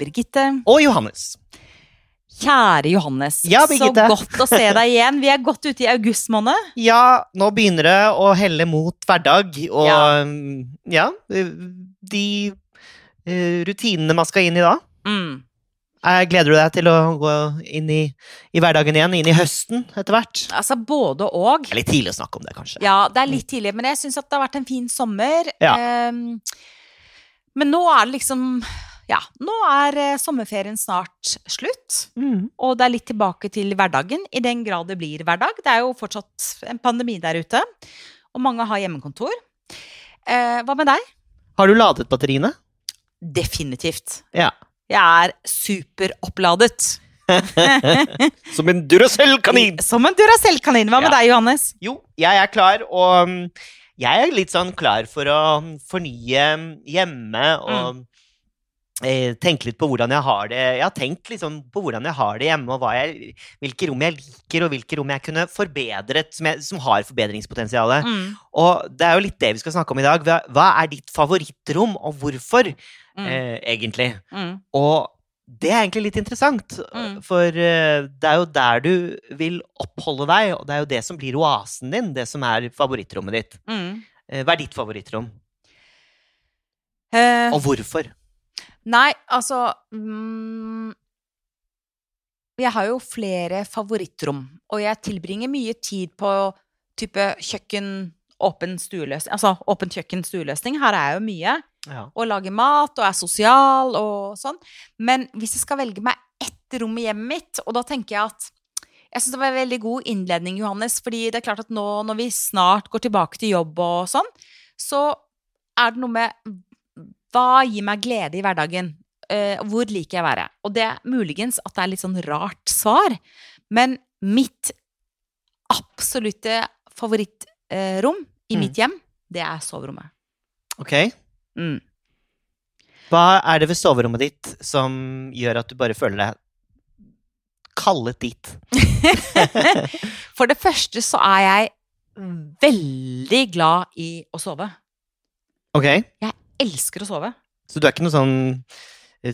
Birgitte. Og Johannes. Kjære Johannes, Ja, så godt å se deg igjen. Vi er godt ute i august måned. Ja, nå begynner det å helle mot hverdag, og Ja. ja, de eh, rutinene man skal inn i da. Mm. Eh, Gleder du deg til å gå inn i, i hverdagen igjen, inn i høsten etter hvert? Altså både og. Det er litt tidlig å snakke om det, kanskje. Ja, det er litt tidlig, men jeg syns at det har vært en fin sommer. Ja. Um, men nå er det liksom Ja, nå er eh, sommerferien snart slutt. Mm. Og det er litt tilbake til hverdagen, i den grad det blir hverdag. Det er jo fortsatt en pandemi der ute, og mange har hjemmekontor. Eh, hva med deg? Har du ladet batteriene? Definitivt. Ja. Jeg er superoppladet. Som en Duracell-kanin! Som en Duracell-kanin. Hva med Ja. deg, Johannes? Jo, jeg er klar, og mm, jeg er litt sånn klar for å fornye hjemme og eh, tenke litt på hvordan jeg har det. Jeg har tenkt liksom på hvordan jeg har det hjemme, og jeg, hvilke rom jeg liker, og hvilke rom jeg kunne forbedret, som, jeg, som har forbedringspotensial. Mm. Og det er jo litt det vi skal snakke om i dag. Hva, er ditt favorittrom, og hvorfor, Mm. eh, egentlig? Mm. Og det er egentlig litt interessant, Mm. for eh, det er jo der du vil oppholde deg, og det er jo det som blir oasen din, det som er favorittrommet ditt. Mm. Eh, Hva er ditt favorittrom, Eh, og hvorfor? Nei, altså mm, Jeg har jo flere favorittrom, og jeg tilbringer mye tid på type kjøkken, åpen stueløsning Altså åpent kjøkken, stueløsning. Her er jeg jo mye. Ja. og lager mat og er sosial og sånn. Men hvis jeg skal velge meg ett rom i hjemmet mitt, og da tenker jeg at jeg syns det var en veldig god innledning, Johannes, fordi det er klart at nå når vi snart går tilbake til jobb og sånn, så er det noe med hva gir meg glede i hverdagen? Eh, hvor liker jeg å være? Og det er muligens at det er litt sånn rart svar, men mitt absolutte favorittrom i Mm. mitt hjem, det er soverommet. Ok. Mm. Hva er det ved soverommet ditt som gjør at du bare føler deg kallet dit? For det første så er jeg veldig glad i å sove. Ok, Elsker å sove. så du er ikke noe sånn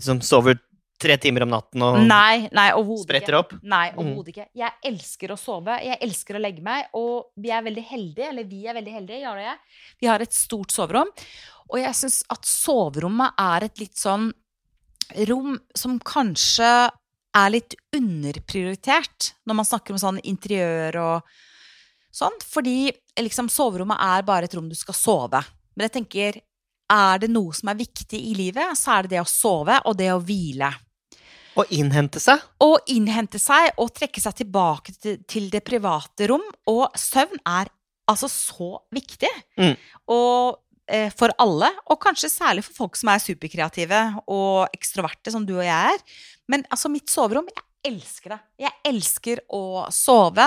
som sover tre timer om natten og Nei, nei, spretter opp? Nei, Mm. overhodet ikke. Jeg elsker å sove. Jeg elsker å legge meg. Og vi er veldig heldige, eller vi er veldig heldige, Jarle og jeg. Vi har et stort soverom. Og jeg syns at soverommet er et litt sånn rom som kanskje er litt underprioritert når man snakker om sånn interiør og sånn. Fordi liksom soverommet er bare et rom du skal sove. Men jeg tenker, er det noe som er viktig i livet, så er det det å sove og det å hvile. Og innhente seg? Og innhente seg og trekke seg tilbake til, det private rom. Og søvn er altså så viktig. Mm. Og eh, for alle, og kanskje særlig for folk som er superkreative og ekstroverte, som du og jeg er. Men altså, mitt soverom Jeg elsker det. Jeg elsker å sove.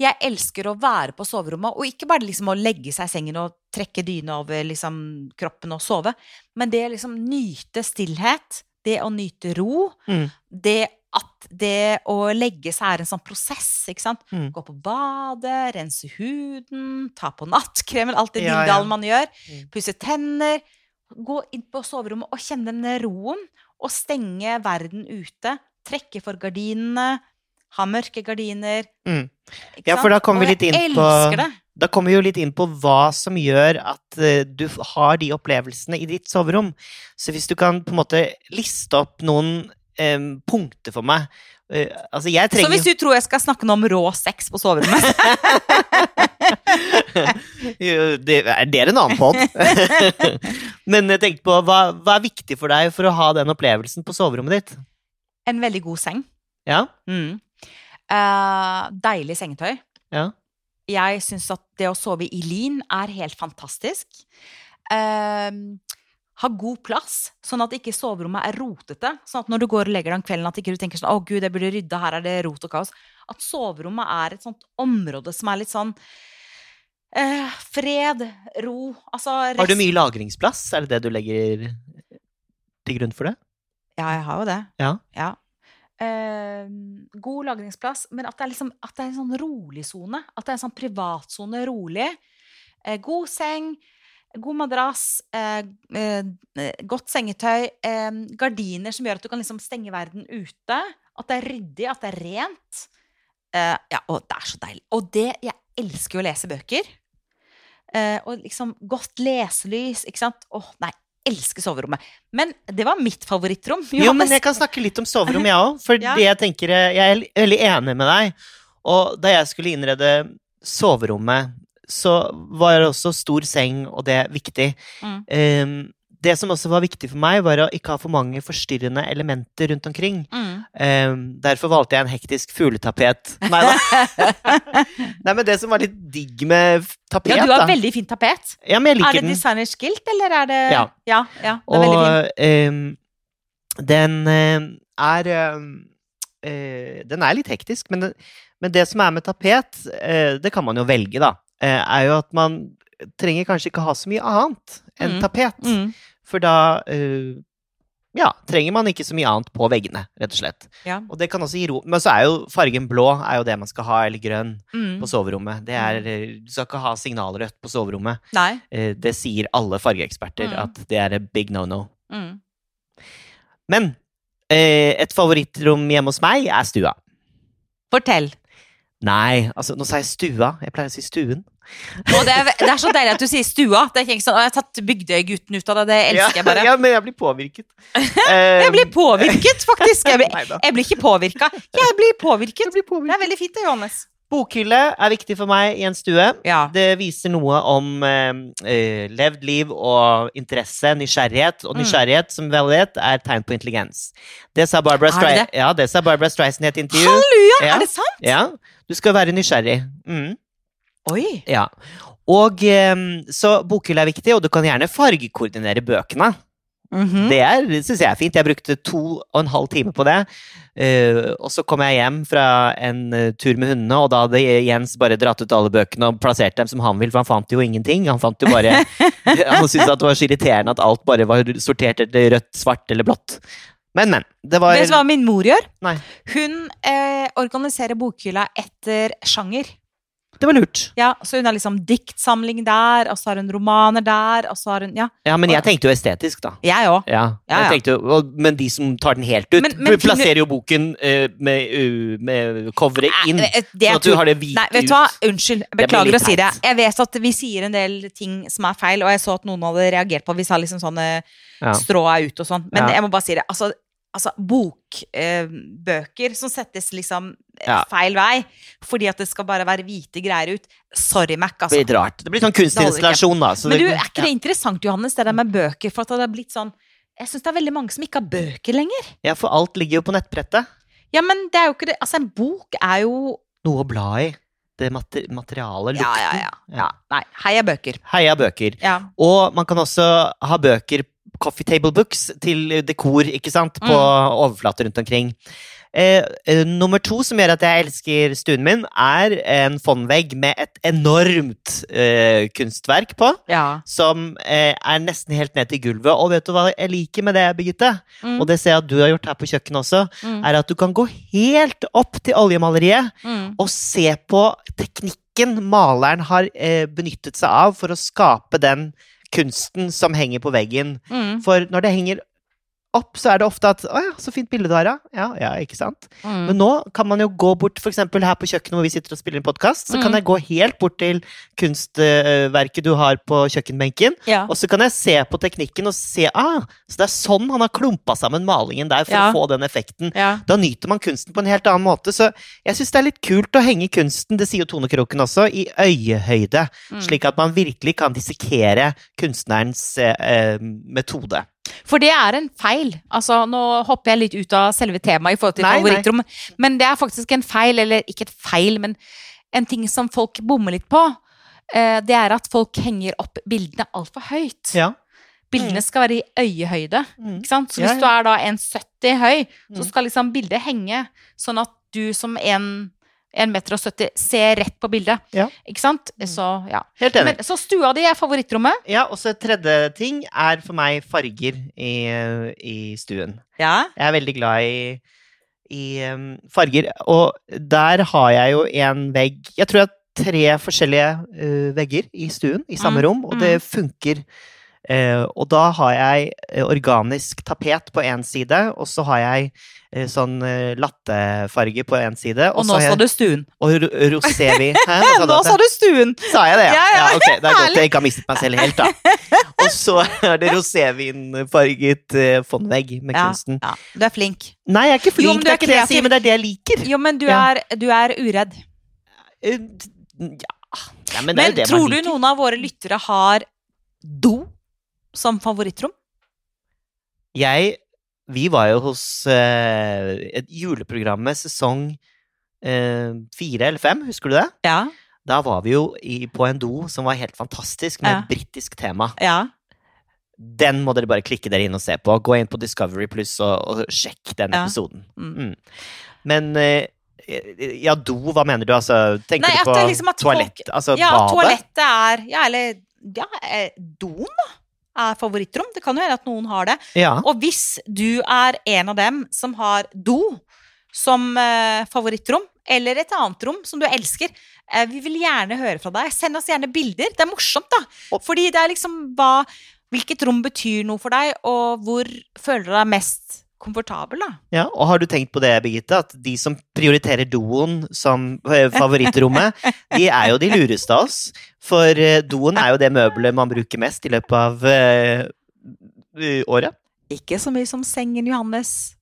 Jeg elsker å være på soverommet, og ikke bare liksom å legge seg i sengen og trekke dyna over liksom, kroppen og sove, men det liksom nyte stillhet, det å nyte ro, Mm. det at det å legge seg er en sånn prosess, ikke sant. Mm. Gå på badet, rense huden, ta på nattkremen, alt det Ja, ja. man gjør. Mm. Pusse tenner. Gå inn på soverommet og kjenne den roen, og stenge verden ute. Trekke for gardinene, ha mørke gardiner. Mm. Ja, for da kommer vi litt inn på- det. Da kommer vi jo litt inn på hva som gjør at eh, du har de opplevelsene i ditt soverom. Så hvis du kan på en måte liste opp noen eh, punkter for meg eh, Altså, jeg trenger... Så hvis du tror jeg skal snakke noe om rå sex på soverommet det, er en annen pod? Men jeg tenkte på hva, hva er viktig for deg for å ha den opplevelsen på soverommet ditt? En veldig god seng. Ja? Mm. Uh, deilig sengetøy. Ja? Jeg syns at det å sove i lin er helt fantastisk. Uh, ha god plass, sånn at ikke soverommet er rotete. Sånn at når du går og legger deg om kvelden, at ikke du tenker sånn 'Å, gud, jeg burde rydde, her er det rot og kaos'. At soverommet er et sånt område som er litt sånn uh, fred, ro Altså Har du mye lagringsplass? Er det det du legger til grunn for det? Ja, jeg har jo det. Ja. Ja. Eh, god lagringsplass, men at det er, liksom, at det er en sånn rolig sone. At det er en sånn privatsone, rolig. Eh, god seng. God madrass, eh, eh, godt sengetøy, eh, gardiner som gjør at du kan liksom stenge verden ute. At det er ryddig, at det er rent. Eh, ja, og det er så deilig. Og det Jeg elsker jo å lese bøker. Eh, og liksom godt leselys, ikke sant. Åh, nei, elsker soverommet. Men det var mitt favorittrom. Jo, men jeg kan snakke litt om soverommet, jeg òg. For Ja. det jeg tenker Jeg er veldig enig med deg. Og da jeg skulle innrede soverommet, så var det også stor seng, og det er viktig. Mm. Ehm, det som også var viktig for meg, var å ikke ha for mange forstyrrende elementer rundt omkring. Mm. Um, derfor valgte jeg en hektisk fugletapet. Nei da. Nei, men det som var litt digg med tapet, Ja, du har da veldig fint tapet. Ja, men jeg Er liker det den. designers guilt, eller er det Ja. ja, ja det er. Og um, den eh, er um, uh, Den er litt hektisk, men det, men det som er med tapet, uh, det kan man jo velge, da, uh, er jo at man trenger kanskje ikke ha så mye annet enn Mm. tapet. Mm. For da uh, ja, trenger man ikke så mye annet på veggene, rett og slett. Ja. Og det kan også gi ro. Men så er jo fargen blå er jo det man skal ha, eller grønn, Mm. på soverommet. Det er, eh, du skal ikke ha signalrødt på soverommet. Nei. Eh, Det sier alle fargeeksperter, Mm. at det er a big no-no. Mm. Men et favorittrom hjemme hos meg er stua. Fortell. Nei, altså nå sa jeg stua. Jeg pleier å si stuen. Og det er, det er så deilig at du sier stua. Det er ikke sånn, «Å, jeg har tatt Bygdøy-gutten ut av det. Det elsker jeg bare. Ja, men jeg blir påvirket. Eh, Jeg blir påvirket, faktisk. Jeg blir, jeg blir ikke påvirka. Jeg blir påvirket. Jeg blir Det er veldig fint, det, Johannes. Bokhylle er viktig for meg i en stue. Ja. Det viser noe om eh, eh, levd liv og interesse, nysgjerrighet. Og Mm. som vi alle vet, er tegn på intelligens. Det sa Barbara, det Strai ja, det sa Barbara Streisand i et intervju. Halleluja! Ja. Er det sant? Ja, du skal være nysgjerrig. Mm. Oi. Ja. Og eh, Så bokhylle er viktig, og du kan gjerne fargekoordinere bøkene. Mhm. Det er, synes jeg er fint. Jeg brukte to og en halv time på det. Uh, og så kom jeg hjem fra en uh, tur med hundene, og da hadde Jens bare dratt ut alle bøkene og plassert dem som han vil, for han fant jo ingenting. Han fant jo bare Han syntes at det var så irriterende at alt bare var sortert etter rødt, svart eller blått. Men, men. Det var Vet du hva min mor gjør? Nei. Hun eh, organiserer bokhylla etter sjanger. Det var lurt. Ja, Så hun har liksom diktsamling der, og så har hun romaner der, og så har hun Ja, Ja, men jeg tenkte jo estetisk, da. jeg òg. Ja, Ja, ja. Jeg jo- men de som tar den helt ut, Men- men plasserer jo boken uh, med, uh, med coveret inn. Det Sånn at du har det hvite Nei, vet du hva? Unnskyld. Beklager å si det. Jeg vet at vi sier en del ting som er feil, og jeg så at noen hadde reagert på at vi sa liksom sånne Ja. strå er ut og sånn. Men Ja. jeg må bare si det. Altså, altså bokbøker som settes liksom eh, Ja. feil vei fordi at det skal bare være hvite greier ut. Sorry, Mac, Det altså. blir litt rart. Det blir sånn kunstinstallasjon, da. Så Men du, er ikke det interessant, Johannes, det der med bøker? For at det har blitt sånn Jeg syns det er veldig mange som ikke har bøker lenger. ja, for alt ligger jo på nettbrettet. Ja, men det er jo ikke det Altså, en bok er jo Noe å bla i. Det mater materialet, lukten. Ja, ja, ja. ja. Nei, heia bøker. Heia bøker. Ja. Og man kan også ha bøker, coffee table books, til dekor, ikke sant, på Mm. overflater rundt omkring. Eh, eh, nummer to som gjør at jeg elsker stuen min, er en fondvegg med et enormt eh, kunstverk på. ja. Som eh, er nesten helt ned til gulvet. Og vet du hva jeg liker med det, Birgitte? Mm. Og det ser jeg at du har gjort her på kjøkkenet også. Mm. Er at du kan gå helt opp til oljemaleriet Mm. og se på teknikken maleren har eh, benyttet seg av for å skape den kunsten som henger på veggen. Mm. For når det henger opp, så er det ofte at 'Å ja, så fint bilde du har, ja'. Ja, ikke sant? Mm. Men nå kan man jo gå bort, f.eks. her på kjøkkenet hvor vi sitter og spiller en podkast, så kan Mm. jeg gå helt bort til kunstverket du har på kjøkkenbenken, Ja. og så kan jeg se på teknikken og se ah, så det er sånn han har klumpa sammen malingen der for Ja. å få den effekten. ja. Da nyter man kunsten på en helt annen måte. Så jeg syns det er litt kult å henge kunsten, det sier jo Tone Kroken også, i øyehøyde. Mm. Slik at man virkelig kan dissekere kunstnerens eh, eh, metode. For det er en feil. Altså, nå hopper jeg litt ut av selve temaet i forhold til Nei, nei. favorittrom, men det er faktisk en feil, eller ikke et feil, men en ting som folk bommer litt på. eh, Det er at folk henger opp bildene altfor høyt. Ja. Bildene skal være i øyehøyde. Mm. Ikke sant? Så Ja, hvis du er da 1,70 høy, så Mm. skal liksom bildet henge sånn at du som 1 meter og 70 ser rett på bildet. Ja. Ikke sant? Mm. Så ja. Helt enig. Men, så stua di er favorittrommet? Ja, og så tredje ting er for meg farger i, i stuen. Ja. Jeg er veldig glad i, i em, farger, og der har jeg jo en vegg Jeg tror jeg har tre forskjellige eh, vegger i stuen, i samme Mm, rom, og det funker. Eh, og da har jeg eh, organisk tapet på én side, og så har jeg sånn eh, lattefarge på én side. Og og nå sa du stuen. Og ro- rosévin Hæ, hva Nå sa du stuen! Sa jeg det, ja? Ja, ja, ok, Det er godt jeg ikke har mistet meg selv helt, da. Og så er det rosévinfarget eh, fondvegg med kunsten. ja, du er flink. Nei, jeg er ikke flink, jo, det er ikke ikke det jeg sier, men det er det jeg liker. Jo, men du, Ja. er, du er uredd. Eh, Ja, ja men det Men tror du noen av våre lyttere har do som favorittrom? Jeg Vi var jo hos eh, et juleprogrammet sesong eh, fire eller fem, husker du det? Ja. Da var vi jo i, på en do som var helt fantastisk, med Ja. britisk tema. ja. Den må dere bare klikke dere inn og se på. Gå inn på Discovery Pluss og, og sjekk den Ja. episoden. Mm. Mm. Men eh, ja, do, hva mener du? Altså, tenker Nei, du på liksom toalett? Altså ja, badet? toalettet er Ja, eller ja, eh, doen, da. Er favorittrom. Det kan jo hende at noen har det. Ja. Og hvis du er en av dem som har do som eh, favorittrom, eller et annet rom som du elsker, eh, vi vil gjerne høre fra deg. Send oss gjerne bilder. Det er morsomt, da. Fordi det er liksom hva Hvilket rom betyr noe for deg, og hvor føler du deg mest komfortabel, da? Ja, og har du tenkt på det, Birgitte, at de som prioriterer doen som eh, favorittrommet, de er jo de lureste av oss. For eh, doen er jo det møbelet man bruker mest i løpet av eh, året. Ikke så mye som sengen, Johannes.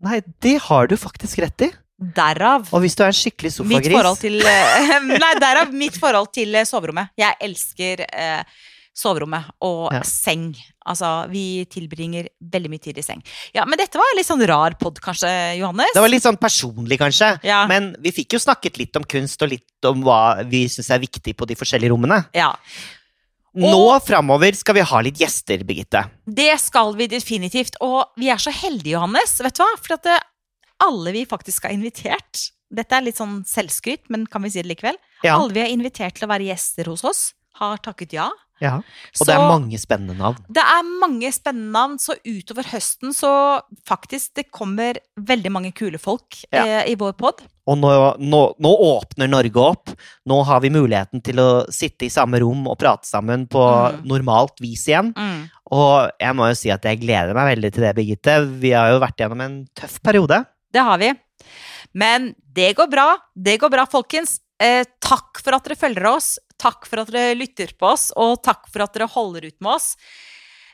Nei, det har du faktisk rett i. Derav Og hvis du er en skikkelig mitt sofagris forhold til Nei, derav mitt forhold til soverommet. Jeg elsker eh, soverommet og Ja. seng. Altså, vi tilbringer veldig mye tid i seng. Ja, men dette var en litt sånn rar pod, kanskje, Johannes? Det var litt sånn personlig, kanskje. Ja. Men vi fikk jo snakket litt om kunst, og litt om hva vi syns er viktig på de forskjellige rommene. Ja. Nå framover skal vi ha litt gjester, Birgitte. Det skal vi definitivt. Og vi er så heldige, Johannes, vet du hva? For at eh, alle vi faktisk har invitert Dette er litt sånn selvskryt, men kan vi si det likevel? Ja. Alle vi har invitert til å være gjester hos oss, har takket ja. Ja. Og det er mange spennende navn. Det er mange spennende navn, så utover høsten så faktisk det kommer veldig mange kule folk Ja. eh, i vår pod. Og nå, nå, nå åpner Norge opp. Nå har vi muligheten til å sitte i samme rom og prate sammen på Mm. normalt vis igjen. Og jeg må jo si at jeg gleder meg veldig til det, Birgitte. Vi har jo vært gjennom en tøff periode. Det har vi. Men det går bra. Det går bra, folkens. Eh, takk for at dere følger oss. Takk for at dere lytter på oss, og takk for at dere holder ut med oss.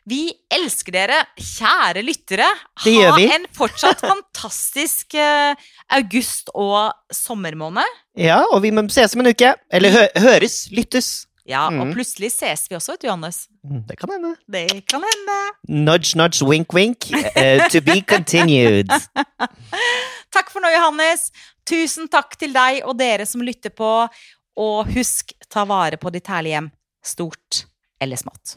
Vi elsker dere, kjære lyttere. Ha en fortsatt fantastisk eh, august- og sommermåned. Ja, og vi må ses om en uke. Eller hø høres. Lyttes. Ja, og Mm. plutselig ses vi også, vet du, Johannes. Mm, Det kan hende. Det kan hende. Nudge, nudge, wink, wink. Uh, to be continued. Takk for nå, Johannes. Tusen takk til deg og dere som lytter på. Og husk, ta vare på ditt herlige hjem. Stort eller smått.